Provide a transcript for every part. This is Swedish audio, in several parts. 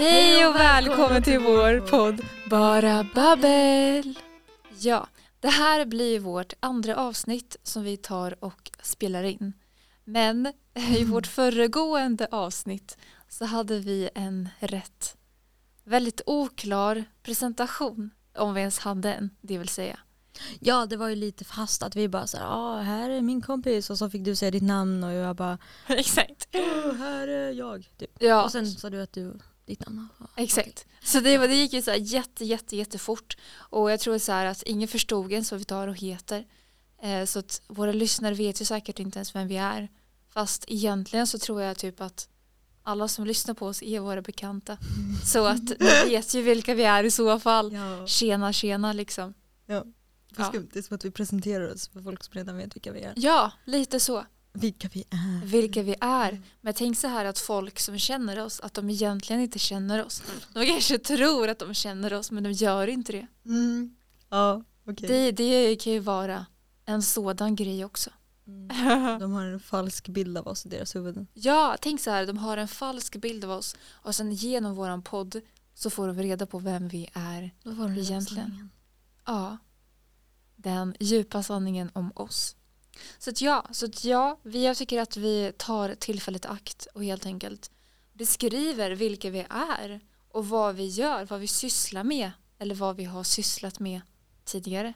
Hej och välkommen till vår podd Bara Babbel. Ja, det här blir vårt andra avsnitt som vi tar och spelar in. Men i vårt föregående avsnitt så hade vi en rätt väldigt oklar presentation om vi ens hade en, det vill säga. Ja det var ju lite fast att vi bara så här, ah, här är min kompis och så fick du säga ditt namn och jag bara, Exakt. oh, här är jag. Typ. Ja, Och sen sa du att du, ditt namn. Ah, Exakt. Så det, var, det gick ju så här jätte, jätte, jättefort. Och jag tror så här att ingen förstod ens vad vi tar och heter. Eh, så att våra lyssnare vet ju säkert inte ens vem vi är. Fast egentligen så tror jag typ att alla som lyssnar på oss är våra bekanta. Så att ni vet ju vilka vi är i så fall. Ja, Tjena, tjena liksom. vad Ja. Det är som att vi presenterar oss för folk som redan vet vilka vi är. Ja, lite så. Vilka vi är. Vilka vi är. Men tänk så här att folk som känner oss, att de egentligen inte känner oss. De kanske tror att de känner oss men de gör inte det. Mm. Ja, okej. Det, det kan ju vara en sådan grej också. Mm. De har en falsk bild av oss i deras huvuden. Ja, tänk så här, de har en falsk bild av oss och sen genom våran podd så får de reda på vem vi är. Då var det Egentligen. sanningen. Ja, den djupa sanningen om oss. Så att ja, så att ja vi, jag tycker att vi tar tillfället i akt och helt enkelt beskriver vilka vi är och vad vi gör, vad vi sysslar med eller vad vi har sysslat med tidigare.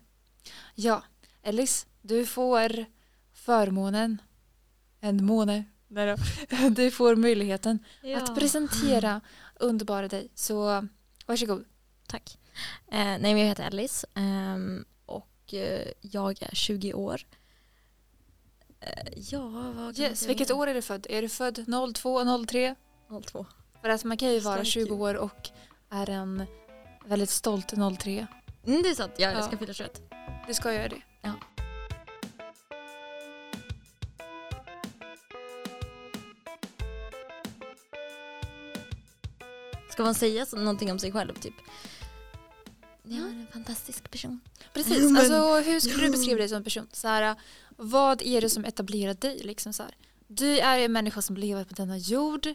Ja, Ellis, du får förmånen, en måne, nej då. du får möjligheten att presentera underbara dig. Så varsågod. Tack. Eh, nej jag heter Alice ehm, och eh, jag är 20 år. Eh, ja, vad kan Yes, jag vilket år är du född? Är du född 02, 03? 02. För att man kan ju vara Stark 20 ju. år och är en väldigt stolt 03. Mm, det är sant, ja, jag Ja. ska fylla 21. Du ska göra det. Ska man säga någonting om sig själv typ? Jag är en fantastisk person. Precis, Men- alltså hur skulle du beskriva dig som person? Så här, vad är det som etablerar dig? Liksom så här? Du är en människa som lever på denna jord.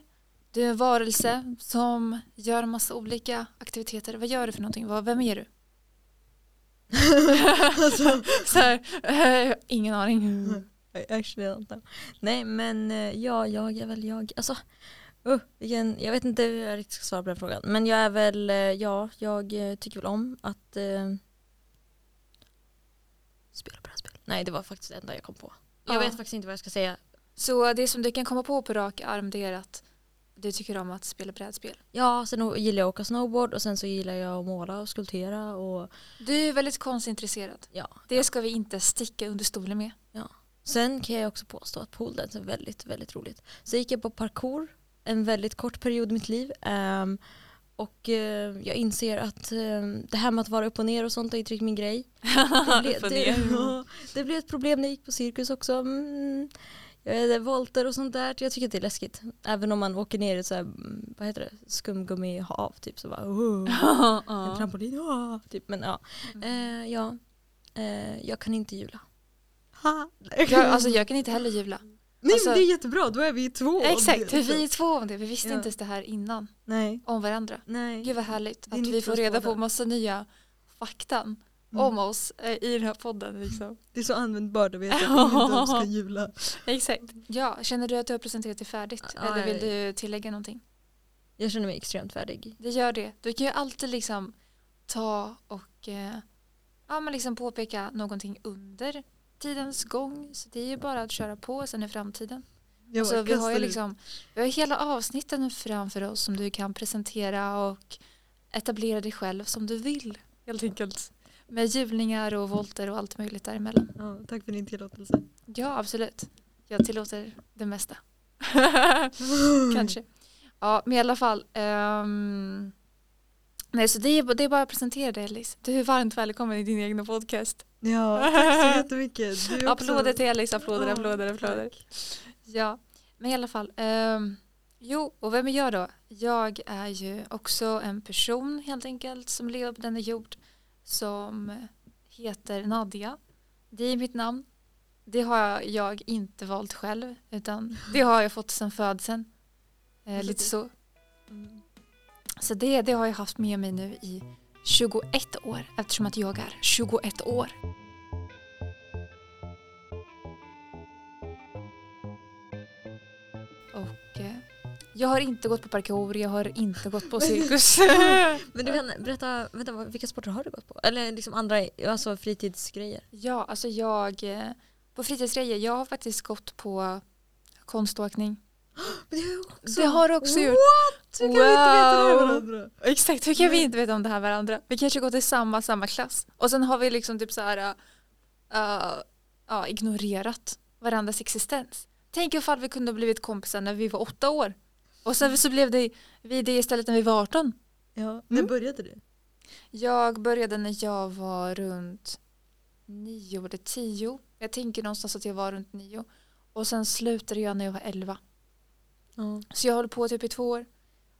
Du är en varelse som gör en massa olika aktiviteter. Vad gör du för någonting? Vad- Vem är du? alltså, Så här, eh, ingen aning. I actually don't know. Nej men eh, ja, jag är väl jag. Alltså, uh, vilken, jag vet inte hur jag riktigt ska svara på den frågan. Men jag är väl, eh, ja, jag eh, tycker väl om att eh, spela brädspel. Nej det var faktiskt det enda jag kom på. Jag Ja. vet faktiskt inte vad jag ska säga. Så det som du kan komma på på rak arm det är att du tycker om att spela brädspel. Ja, sen gillar jag att åka snowboard och sen så gillar jag att måla och skulptera och Du är väldigt konstintresserad. ja. Det ska vi inte sticka under stolen med. Sen kan jag också påstå att poledance är väldigt, väldigt roligt. Så gick jag på parkour en väldigt kort period i mitt liv. ehm, och eh, jag inser att ehm, det här med att vara upp och ner och sånt är inte riktigt min grej. Det blev, det, det blev ett problem när jag gick på cirkus också. Mm, jag vet, volter och sånt där. Jag tycker att det är läskigt. Även om man åker ner i ett så här, mm, vad heter det, skumgummihav typ så bara oh, en trampolin, oh, typ. Men ja, eh, ja. Eh, jag kan inte jula. Jag, alltså jag kan inte heller jula. Nej Alltså- men det är jättebra, då är vi två. Exakt, vi är två om det. Vi visste Ja. inte ens det här innan. Nej. Om varandra. Nej. Gud vad härligt att vi för får reda på massa nya faktan Mm. om oss eh, i den här podden. Liksom. Det är så användbart att veta att oss ska jula. Exakt. Ja, känner du att du har presenterat det färdigt? Ja, Eller vill du tillägga någonting? Jag känner mig extremt färdig. Det gör det. Du kan ju alltid liksom ta och eh, ja, men liksom påpeka någonting under tidens gång. Så det är ju bara att köra på sen i framtiden. Jag Så bara vi har ju liksom, vi har hela avsnitten framför oss som du kan presentera och etablera dig själv som du vill helt enkelt. Med hjulningar och volter och allt möjligt däremellan. Ja, tack för din tillåtelse. Ja, absolut. Jag tillåter det mesta. Kanske. Ja, men i alla fall. ehm, nej, så det är, det är bara att presentera dig Alice. Du är varmt välkommen i din egna podcast. Ja, tack så jättemycket. Du Applåder till Alice, applåder, Ja, applåder, applåder. tack. Ja, men i alla fall. ehm, jo, och vem är jag då? Jag är ju också en person helt enkelt som lever på denna jord som heter Nadia. Det är mitt namn. Det har jag inte valt själv utan det har jag fått sedan födseln. Eh, lite så. Mm. Så det, det har jag haft med mig nu i 21 år eftersom att jag är 21 år. Och eh, jag har inte gått på parkour, jag har inte gått på cirkus. Men du kan berätta, vänta, vilka sporter har du gått på? Eller liksom andra alltså fritidsgrejer? ja, alltså jag eh, på fritidsgrejer, jag har faktiskt gått på konståkning. Det har jag också. Det har du också gjort. What? Kan inte veta Wow. Varandra? Exakt, hur kan vi inte veta om det här varandra? Vi kanske går till samma, samma klass. Och sen har vi liksom typ så här, uh, ja, ignorerat varandras existens. Tänk ifall vi kunde ha blivit kompisar när vi var åtta år. Och sen så blev det, vi det istället när vi var 18. Ja, när Mm. började du? Jag började när jag var runt nio eller tio. Jag tänker någonstans att jag var runt nio. Och sen slutade jag när jag var elva. Ja. Så jag håller på typ i två år.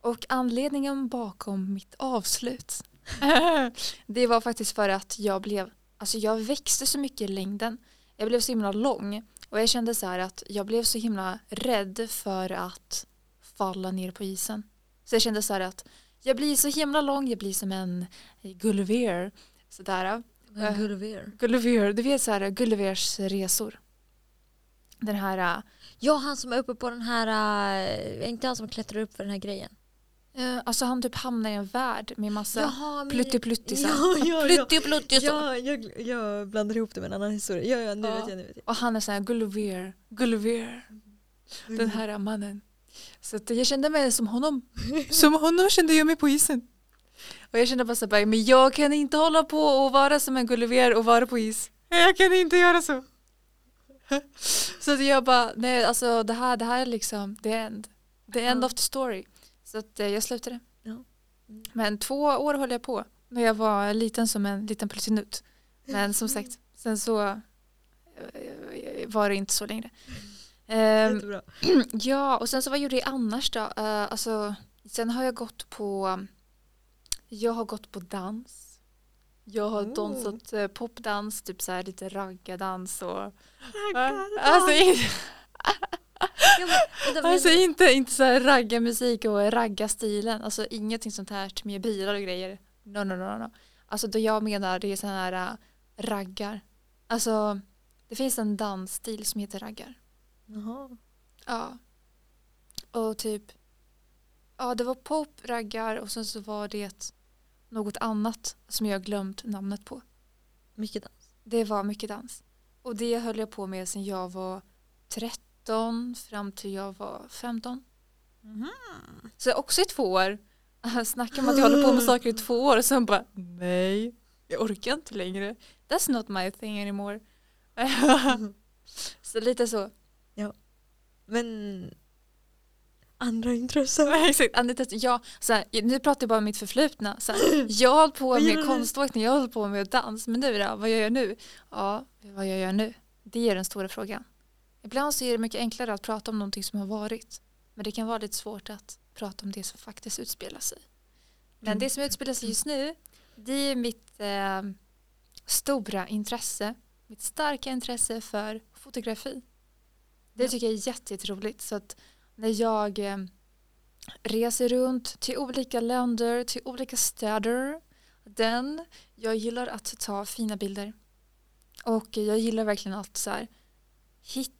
Och anledningen bakom mitt avslut det var faktiskt för att jag blev, alltså jag växte så mycket i längden. Jag blev så himla lång och jag kände så här att jag blev så himla rädd för att falla ner på isen. Så jag kände så här att jag blir så himla lång, jag blir som en Gulliver. Sådär. Vad är Gulliver? Gulliver, du vet så här Gullivers resor. Den här äh, Ja, han som är uppe på den här, är inte han som klättrar upp för den här grejen? Eh, alltså han typ hamnar i en värld med massa Jaha, men... pluttipluttisar. Ja, ja, ja. Ja, jag, jag blandar ihop det med en annan historia. Ja, ja, nu Ja. vet jag, nu vet jag. Och han är såhär Gulliver, Gulliver, den här mannen. Så att jag kände mig som honom. Som honom kände jag mig på isen. Och jag kände bara så här, men jag kan inte hålla på och vara som en Gulliver och vara på is. Jag kan inte göra så. Så att jag bara, nej alltså det här, det här är liksom the end. The end Ja. of the story. Så att eh, jag slutade. Ja. Mm. Men två år höll jag på. När jag var liten som en liten pluttinut. Men som sagt, sen så eh, var det inte så längre. Ehm, Jättebra. ja, och sen så vad gjorde jag annars då? Uh, alltså, sen har jag gått på Jag har gått på dans. Jag har Oh. dansat popdans, typ så här lite raggadans och Raggar, Alltså, in, Ja, alltså inte, inte så här raggarmusik och raggarstilen. Alltså ingenting sånt här med bilar och grejer. No, no, no, no. Alltså det jag menar det är sådana här uh, raggar. Alltså det finns en dansstil som heter raggar. Jaha. Ja. Och typ Ja det var pop, raggar och sen så var det något annat som jag glömt namnet på. Mycket dans. Det var mycket dans. Och det höll jag på med sen jag var 13 fram till jag var 15. Så också i två år. Snacka om att jag håller på med saker i två år och sen bara nej, jag orkar inte längre. That's not my thing anymore. så lite så. Men andra intressen? Exakt, ja, så här, nu pratar jag bara om mitt förflutna. Så här, jag hållit på med konståkning, jag hållit på med dans, men nu då, vad gör jag nu? Ja, vad gör jag nu? Det är den stora frågan. Ibland så är det mycket enklare att prata om någonting som har varit, men det kan vara lite svårt att prata om det som faktiskt utspelar sig. Men Mm. det som utspelar sig just nu, det är mitt eh, stora intresse, mitt starka intresse för fotografi. Det tycker jag är jätte- jätteroligt. Så att när jag eh, reser runt till olika länder, till olika städer, den, jag gillar att ta fina bilder. Och jag gillar verkligen att så här, hitta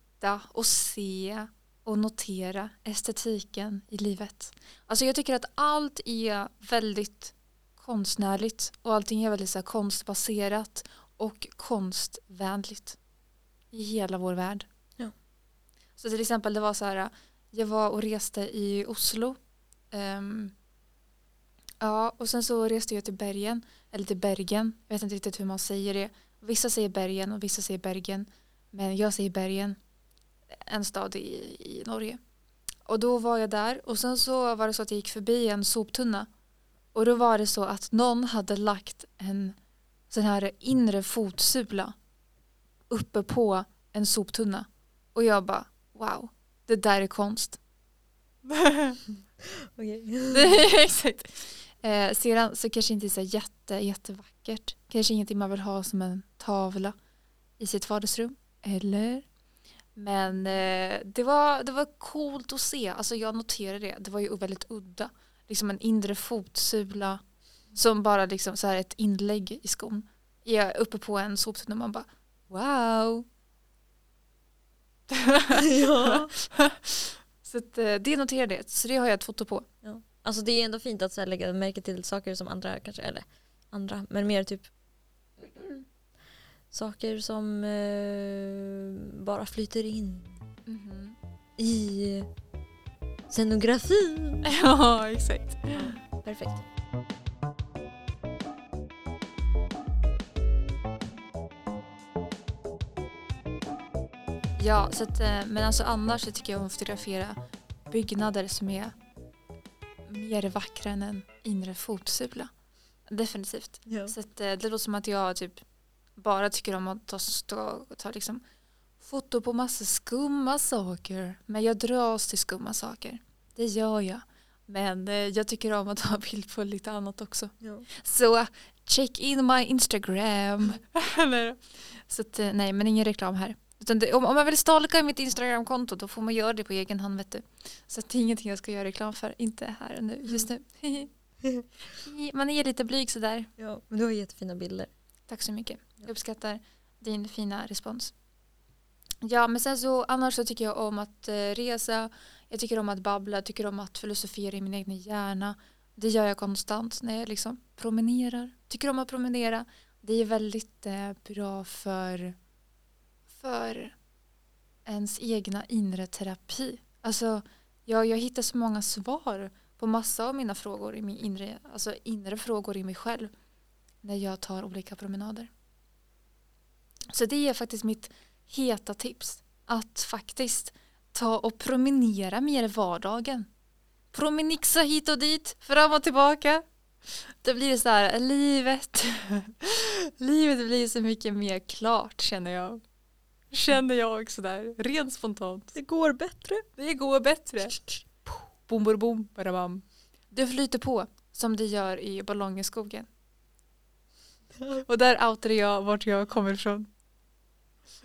och se och notera estetiken i livet. Alltså jag tycker att allt är väldigt konstnärligt och allting är väldigt så konstbaserat och konstvänligt i hela vår värld. Ja. Så till exempel det var så här, jag var och reste i Oslo. Ehm, ja, och sen så reste jag till Bergen, eller till Bergen, jag vet inte riktigt hur man säger det. Vissa säger Bergen och vissa säger Bergen, men jag säger Bergen, en stad i, i Norge. Och då var jag där och sen så var det så att jag gick förbi en soptunna och då var det så att någon hade lagt en sån här inre fotsula uppe på en soptunna och jag bara wow, det där är konst. Exakt. Eh, sedan så kanske inte är så jätte, jättevackert. Kanske ingenting man vill ha som en tavla i sitt vardagsrum. Eller? Men eh, det, var, det var coolt att se. Alltså jag noterade det. Det var ju väldigt udda. liksom en inre fotsula som bara liksom så här ett inlägg i skon. Är uppe på en soptunna och man bara wow. ja. Så att, eh, det noterade jag, så det har jag ett foto på. ja. Alltså det är ändå fint att så här, lägga märke till saker som andra kanske, eller andra, men mer typ saker som eh, bara flyter in Mhm. i scenografin. Ja, exakt. Perfekt. Ja, så att, eh, men alltså annars så tycker jag om att fotografera byggnader som är mer vackra än en inre fotsula. Definitivt. Ja. Så att, eh, det låter som att jag typ bara tycker om att ta, stå, ta liksom foto på massa skumma saker. Men jag dras till skumma saker. Det gör jag. Men eh, jag tycker om att ta bild på lite annat också. Ja. Så check in my Instagram. Så att, eh, nej, men ingen reklam här. Det, om, om man vill stalka mitt Instagramkonto då får man göra det på egen hand vet du. Så det är ingenting jag ska göra reklam för. Inte här och nu, just nu. man är lite blyg sådär. ja, men du har jättefina bilder. Tack så mycket. Jag uppskattar din fina respons. Ja, men sen så annars så tycker jag om att eh, resa. Jag tycker om att babbla, tycker om att filosofera i min egen hjärna. Det gör jag konstant när jag liksom promenerar. Tycker om att promenera. Det är väldigt eh, bra för, för ens egna inre terapi. Alltså, jag, jag hittar så många svar på massa av mina frågor i min inre, alltså inre frågor i mig själv när jag tar olika promenader. Så det är faktiskt mitt heta tips. Att faktiskt ta och promenera mer i vardagen. Promenixa hit och dit, fram och tillbaka. Då blir det så här, livet, livet blir så mycket mer klart känner jag. Känner jag sådär, rent spontant. Det går bättre. Det går bättre. Bom, bom, bom, badabam. Det flyter på som det gör i Ballongeskogen. Och där outade jag vart jag kommer ifrån.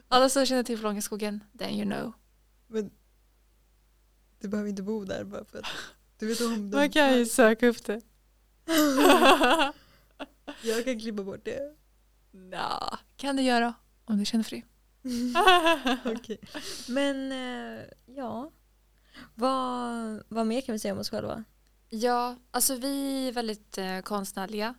Alla som känner till Ballongeskogen, then you know. Men du behöver inte bo där bara för att du vet om Man kan ju söka upp det. Jag kan klippa bort det. Nja, kan du göra om du känner för det. Okej. Men eh, ja, vad, vad mer kan vi säga om oss själva? Ja, alltså vi är väldigt eh, konstnärliga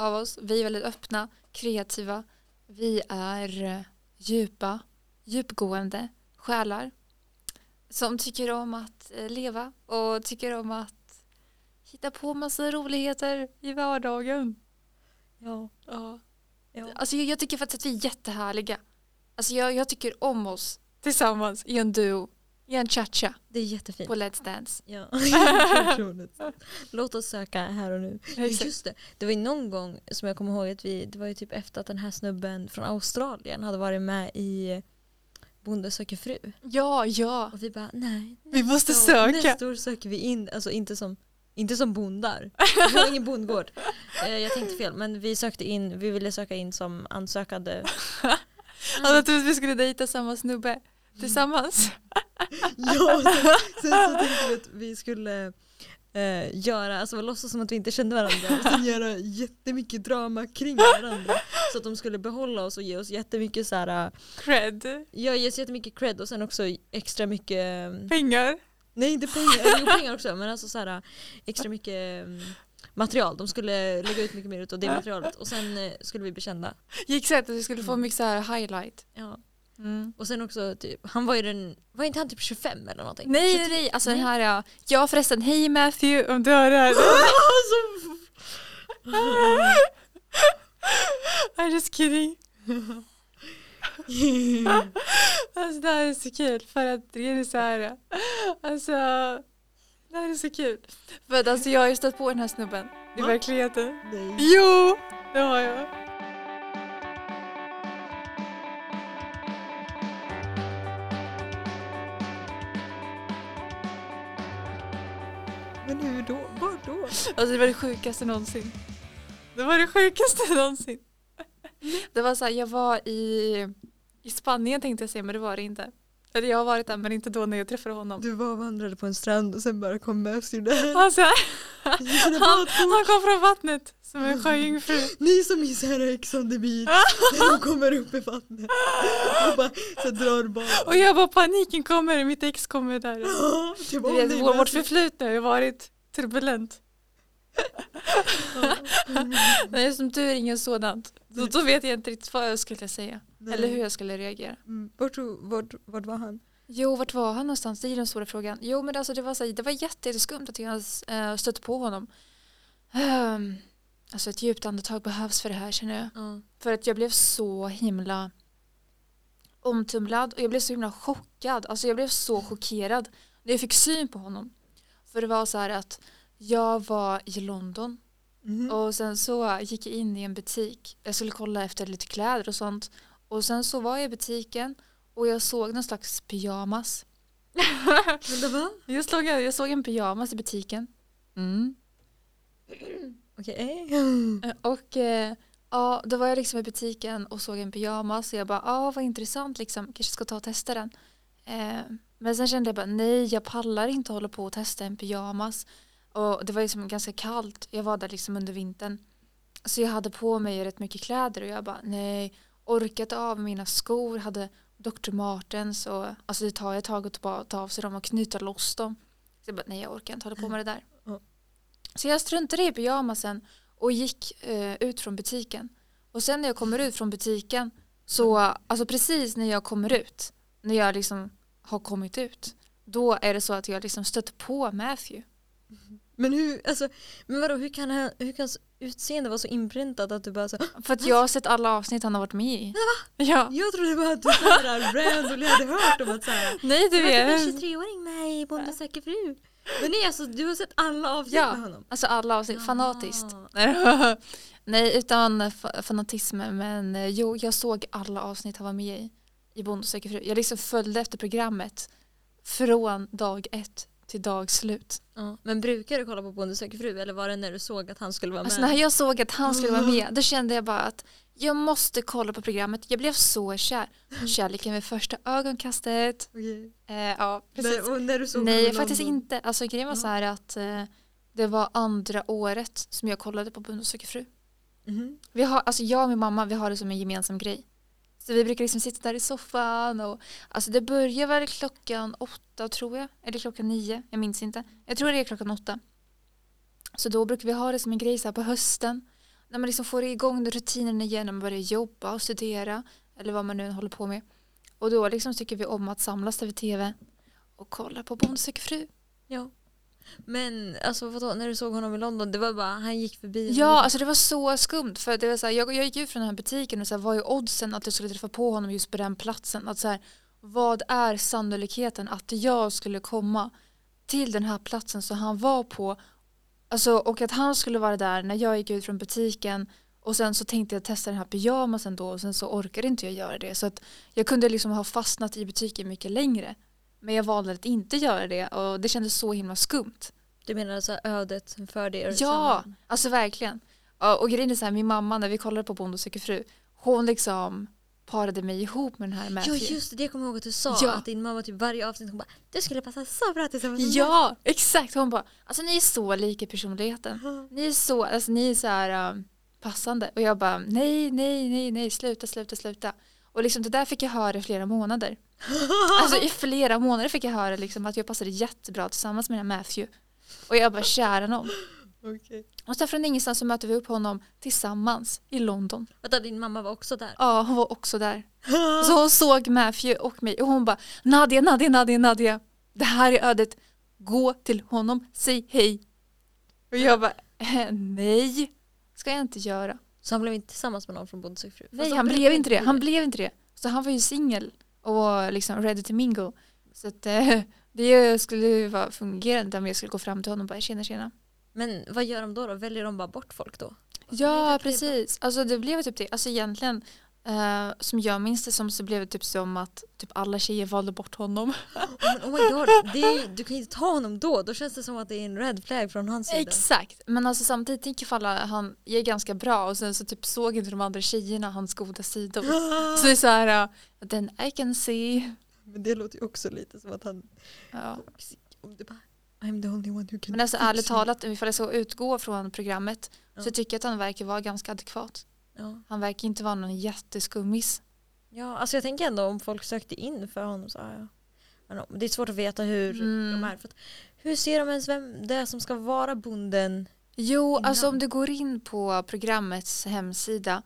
av oss. Vi är väldigt öppna, kreativa. Vi är eh, djupa, djupgående själar som tycker om att eh, leva och tycker om att hitta på massa roligheter i vardagen. Ja. Ja. ja. Alltså jag, jag tycker faktiskt att vi är jättehärliga. Alltså jag, jag tycker om oss tillsammans i en duo, i en cha-cha Det är jättefint. på Let's Dance. Ja. Låt oss söka här och nu. Exakt. Just det, det var ju någon gång som jag kommer ihåg att vi, det var ju typ efter att den här snubben från Australien hade varit med i Bonde söker fru. Ja, ja. Och vi bara nej. Vi måste år- söka. Nästa år söker vi in, alltså inte som, inte som bondar. Vi har ingen bondgård. Eh, jag tänkte fel men vi sökte in, vi ville söka in som ansökande. Alltså trodde vi skulle dejta samma snubbe tillsammans. Ja, sen, sen så tänkte vi att vi skulle eh, göra, alltså låtsas som att vi inte kände varandra och sen göra jättemycket drama kring varandra. Så att de skulle behålla oss och ge oss jättemycket så här, Cred. ja ge oss jättemycket cred och sen också extra mycket, eh, Pengar. nej inte pengar, jo pengar också men alltså så här, extra mycket eh, material. De skulle lägga ut mycket mer av det materialet och sen eh, skulle vi bli kända. Gick så att vi skulle få mycket så här highlight. Ja. Mm. Och sen också typ, han var ju den, var inte han typ 25 eller någonting? Nej, nej, nej. Alltså Nej. den här ja. Ja förresten, hej Matthew om du hör det här. I'm just kidding. Alltså det här är så kul för att det är så här. Alltså det här är så kul. För att alltså jag har ju stött på den här snubben i verkligheten. Nej. Jo, det har jag. Alltså det var det sjukaste någonsin. Det var det sjukaste någonsin. Det var så här, jag var i, i Spanien tänkte jag säga men det var det inte. Eller jag har varit där men inte då när jag träffade honom. Du var och vandrade på en strand och sen bara kom Matthew där. Alltså, Han, han kom från vattnet som en sjöjungfru. Ni som i såhär Ex on the beach, när de kommer upp i vattnet och bara så drar barn. Och jag bara paniken kommer, mitt ex kommer där. Ja, det var det vår- vårt förflutna har ju varit turbulent. Nej, som tur är inget sådant. Så då vet jag inte riktigt vad jag skulle säga. Nej. Eller hur jag skulle reagera. Mm. Vart, vart, vart var han? Jo, vart var han någonstans? Det är den stora frågan. Jo, men alltså det var, så, här- det var jätte- jätteskumt att jag äh, stötte på honom. Um, alltså ett djupt andetag behövs för det här känner jag. Ja. För att jag blev så himla omtumlad och jag blev så himla chockad. Alltså jag blev så chockerad när jag fick syn på honom. För det var så här att jag var i London Mhm. och sen så gick jag in i en butik. Jag skulle kolla efter lite kläder och sånt. Och sen så var jag i butiken och jag såg någon slags pyjamas. Jag såg, jag såg en pyjamas i butiken. Mm. Okej. Eh, Och eh, ja, då var jag liksom i butiken och såg en pyjamas och jag bara, ja vad intressant liksom, kanske ska ta och testa den. Eh, men sen kände jag bara, nej jag pallar inte hålla på och testa en pyjamas. Och det var liksom ganska kallt, jag var där liksom under vintern. Så jag hade på mig rätt mycket kläder och jag bara, nej, orkat av mina skor, hade Dr. Martens och alltså det tar ett tag att ta, ta av sig dem och knyta loss dem. Så jag bara, nej jag orkar inte hålla på med det där. Ja. Så jag struntade i pyjamasen och gick eh, ut från butiken. Och sen när jag kommer ut från butiken så, alltså precis när jag kommer ut, när jag liksom har kommit ut, då är det så att jag liksom stöter på Matthew. Men hur, alltså, men vadå, hur kan, han, hur kan hans utseende vara så inpräntat att du bara så För att jag har sett alla avsnitt han har varit med i. Ja. Jag trodde bara att du såhär randomly hade hört om att såhär Nej du Det var typ en vet. 23-åring med i Bonde söker fru. Men nej alltså du har sett alla avsnitt Ja. med honom? Alltså alla avsnitt, Ja. fanatiskt. Nej utan fa- fanatism men eh, jo jag såg alla avsnitt han var med i. I Bonde söker fru. Jag liksom följde efter programmet från dag ett till dag slut. Ja. Men brukar du kolla på Bonde söker fru eller var det när du såg att han skulle vara med? Alltså när jag såg att han skulle vara med då kände jag bara att jag måste kolla på programmet. Jag blev så kär. Kärleken vid första ögonkastet. Okej. Eh, ja, precis. Och när du såg Nej faktiskt inte. Alltså grejen var Ja. så här att eh, det var andra året som jag kollade på Bonde söker fru. Mhm. Vi har, alltså jag och min mamma vi har det som en gemensam grej. Så vi brukar liksom sitta där i soffan och alltså det börjar väl klockan åtta tror jag. Eller klockan nio, jag minns inte. Jag tror det är klockan åtta. Så då brukar vi ha det som en grej så här på hösten. När man liksom får igång rutinen igen när man börjar jobba och studera. Eller vad man nu håller på med. Och då liksom tycker vi om att samlas där vid tv och kolla på Bonde söker fru. Ja. Men alltså vadå, när du såg honom i London, det var bara han gick förbi Ja, alltså det var så skumt. För det var så här, jag, jag gick ut från den här butiken och så här, vad är oddsen att jag skulle träffa på honom just på den platsen? Att så här, vad är sannolikheten att jag skulle komma till den här platsen som han var på? Alltså, och att han skulle vara där när jag gick ut från butiken och sen så tänkte jag testa den här pyjamasen då och sen så orkade inte jag göra det. Så att jag kunde liksom ha fastnat i butiken mycket längre. Men jag valde att inte göra det och det kändes så himla skumt. Du menar alltså ödet för det Ja, alltså verkligen. Ja, Och grejen är så här, min mamma när vi kollade på Bonde söker fru, hon liksom parade mig ihop med den här Ja Matthew. just det, det kommer jag ihåg att du sa. Ja. Att din mamma typ varje avsnitt hon bara Det skulle passa så bra tillsammans med Ja, exakt. Hon bara, alltså ni är så lika i personligheten. mig." Ni är så, alltså ni är så här um, passande. Och jag bara, nej, nej, nej, nej, sluta, sluta, sluta. Och liksom det där fick jag höra i flera månader. Alltså i flera månader fick jag höra liksom att jag passade jättebra tillsammans med den Matthew. Och jag bara, kära någon. Okej. Och sen från ingenstans så möter vi upp honom tillsammans i London. Vänta, din mamma var också där? Ja, hon var också där. Så hon såg Matthew och mig och hon bara Nadia, Nadia, Nadia, Nadia. Det här är ödet. Gå till honom, säg hej. Och jag bara eh, nej, ska jag inte göra. Så han blev inte tillsammans med någon från Bonde fru? Nej, de han blev inte det. Han blev inte det. Så han var ju singel och liksom ready to mingle. Så att eh, det skulle ju vara fungerande om jag skulle gå fram till honom och bara tjena tjena. Men vad gör de då? då? Väljer de bara bort folk då? Ja, precis. Alltså det blev typ det. Alltså egentligen, eh, som jag minns det som så blev det typ som att typ alla tjejer valde bort honom. Men oh my god, det är, du kan ju inte ta honom då. Då känns det som att det är en red flag från hans sida. Exakt, men alltså samtidigt tänker jag alla han är ganska bra och sen så typ såg inte de andra tjejerna hans goda sidor. Så det är så här, uh, then I can see. Men det låter ju också lite som att han Ja. om du bara I'm the only one who can Men alltså ärligt talat, ifall jag ska utgå från programmet Ja. så tycker jag att han verkar vara ganska adekvat. Ja. Han verkar inte vara någon jätteskummis. ja, alltså jag tänker ändå om folk sökte in för honom så ja. Det är svårt att veta hur Mm. de är. För att, hur ser de ens vem det är som ska vara bonden? Jo, Innan. alltså om du går in på programmets hemsida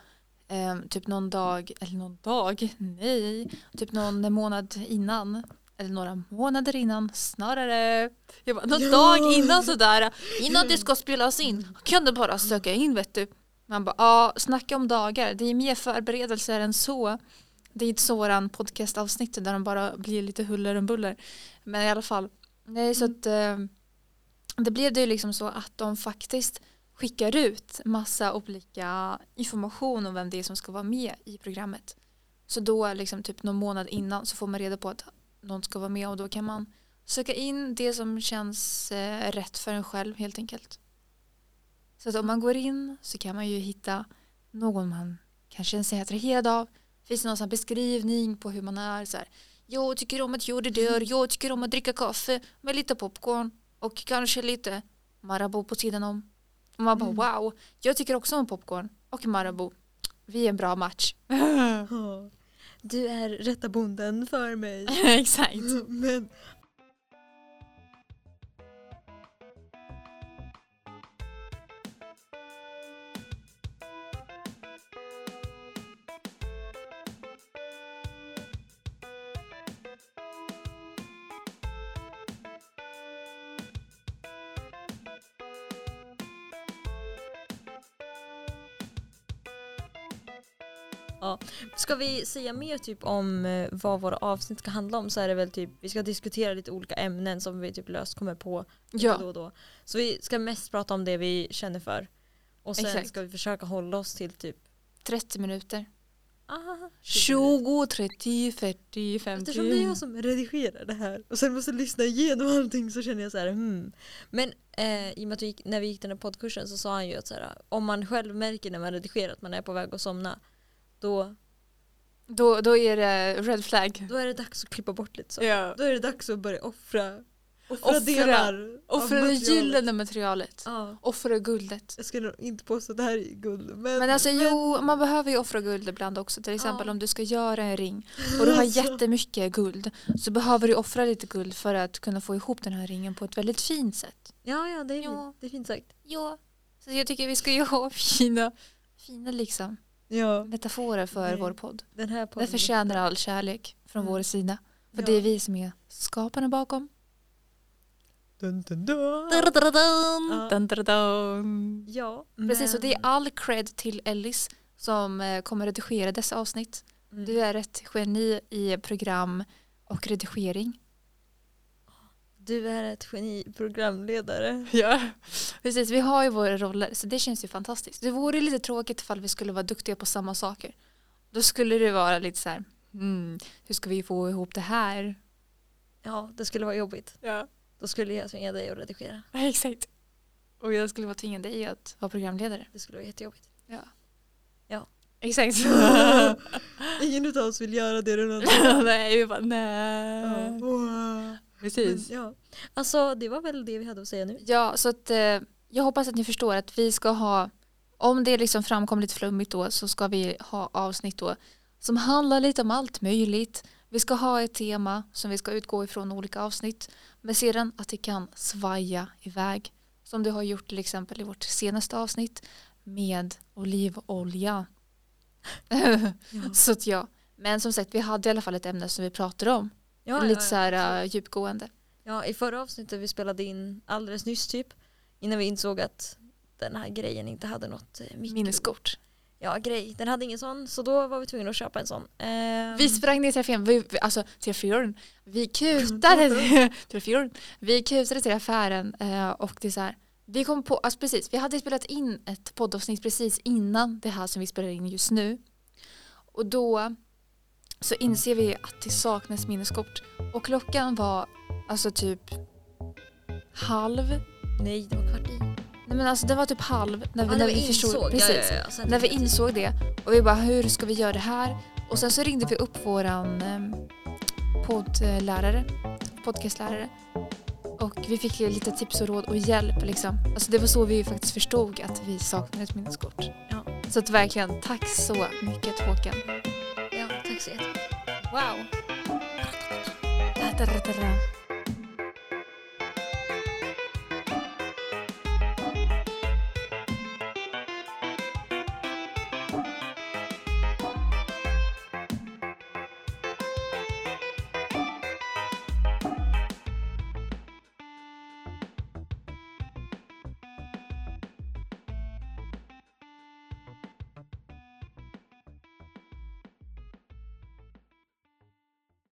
ehm, typ någon dag, eller någon dag, nej, typ någon månad innan eller några månader innan snarare. Jag bara, någon Ja. dag innan sådär, innan det ska spelas in kan du bara söka in vet du. Man bara, ja, snacka om dagar, det är mer förberedelser än så. Det är inte sådan podcastavsnitt där de bara blir lite huller om buller. Men i alla fall, nej så att eh, det blev det ju liksom så att de faktiskt skickar ut massa olika information om vem det är som ska vara med i programmet. Så då liksom typ någon månad innan så får man reda på att någon ska vara med och då kan man söka in det som känns eh, rätt för en själv helt enkelt. Så att om man går in så kan man ju hitta någon man kanske känner sig attraherad av. Finns det någon sån beskrivning på hur man är så här. Jag tycker om att jorden dör, jag tycker om att dricka kaffe med lite popcorn och kanske lite Marabou på sidan om. Och man bara Mm. wow, jag tycker också om popcorn och Marabou. Vi är en bra match. Du är rätta bonden för mig. Exakt. Men Ska vi säga mer typ om eh, vad våra avsnitt ska handla om så är det väl typ vi ska diskutera lite olika ämnen som vi typ löst kommer på lite då Ja, och då. Så vi ska mest prata om det vi känner för. Och sen Exakt. ska vi försöka hålla oss till typ 30 minuter. ah, 20, 30, 40, 50. Eftersom det är jag som redigerar det här och sen måste lyssna igenom allting så känner jag så här hmm. Men eh, i och med att vi gick, när vi gick den här poddkursen så sa han ju att så här, om man själv märker när man redigerar att man är på väg att somna då, Då, då är det red flag. då är det dags att klippa bort lite så. Ja. Då är det dags att börja offra, offra, Offra. delar Offra det materialet. gyllene materialet. Ja. Offra guldet. Jag ska nog inte påstå att det här är guld. Men, Men alltså jo, man behöver ju offra guld ibland också. Till exempel Ja. om du ska göra en ring och du har Alltså. jättemycket guld så behöver du offra lite guld för att kunna få ihop den här ringen på ett väldigt fint sätt. Ja, ja det, är Ja. fint. det är fint sagt. Ja. Så jag tycker vi ska ju ha fina, fina liksom Ja, metaforer för Nej. vår podd. den här Den podden. förtjänar all kärlek från Mm. vår sida. För Ja. det är vi som är skaparna bakom. Dun, dun, dun. Dun, Ja. dun, dun. Ja, Precis, och det är men- all cred till Ellis som eh, kommer redigera dessa avsnitt. Mm. Du är ett geni i program och redigering. Du är ett geni programledare. Ja, precis. Vi har ju våra roller så det känns ju fantastiskt. Det vore lite tråkigt ifall vi skulle vara duktiga på samma saker. Då skulle det vara lite så här, mm, hur ska vi få ihop det här? Ja, det skulle vara jobbigt. Ja, Då skulle jag tvinga dig att redigera. exakt. Och jag skulle vara tvingad dig att vara programledare. Det skulle vara jättejobbigt. Exakt. Ingen av oss vill göra det den andra. nej, vi bara nej. Men, Precis. ja. Alltså det var väl det vi hade att säga nu. Ja, så att eh, jag hoppas att ni förstår att vi ska ha, om det liksom framkommer lite flummigt då så ska vi ha avsnitt då som handlar lite om allt möjligt. Vi ska ha ett tema som vi ska utgå ifrån olika avsnitt. Men sedan att det kan svaja iväg. Som det har gjort till exempel i vårt senaste avsnitt med olivolja. så att ja. Men som sagt, vi hade i alla fall ett ämne som vi pratade om. Ja, lite ja, så här uh, djupgående. ja, i förra avsnittet vi spelade in alldeles nyss typ. Innan vi insåg att den här grejen inte hade något eh, mikro. Minneskort. Ja, grej. Den hade ingen sån så då var vi tvungna att köpa en sån. Ehm, Vi sprang ner till affären, vi, alltså till affären. Vi kutade till affären. Vi kutade till affären och det är så här. Vi kom på, alltså precis, vi hade spelat in ett poddavsnitt precis innan det här som vi spelar in just nu. Och då så inser vi att det saknas minneskort. Och klockan var alltså typ halv. Nej, det var kvart i. Nej men alltså det var typ halv när vi, Ja, när vi förstod. Precis. Ja, ja, När vi insåg det och vi bara hur ska vi göra det här? Och sen så ringde vi upp våran eh, poddlärare, podcastlärare Och vi fick lite tips och råd och hjälp. Liksom. Alltså det var så vi faktiskt förstod att vi saknade ett minneskort. Så att verkligen, tack så mycket Håkan. Wow. Þetta er þetta ræð.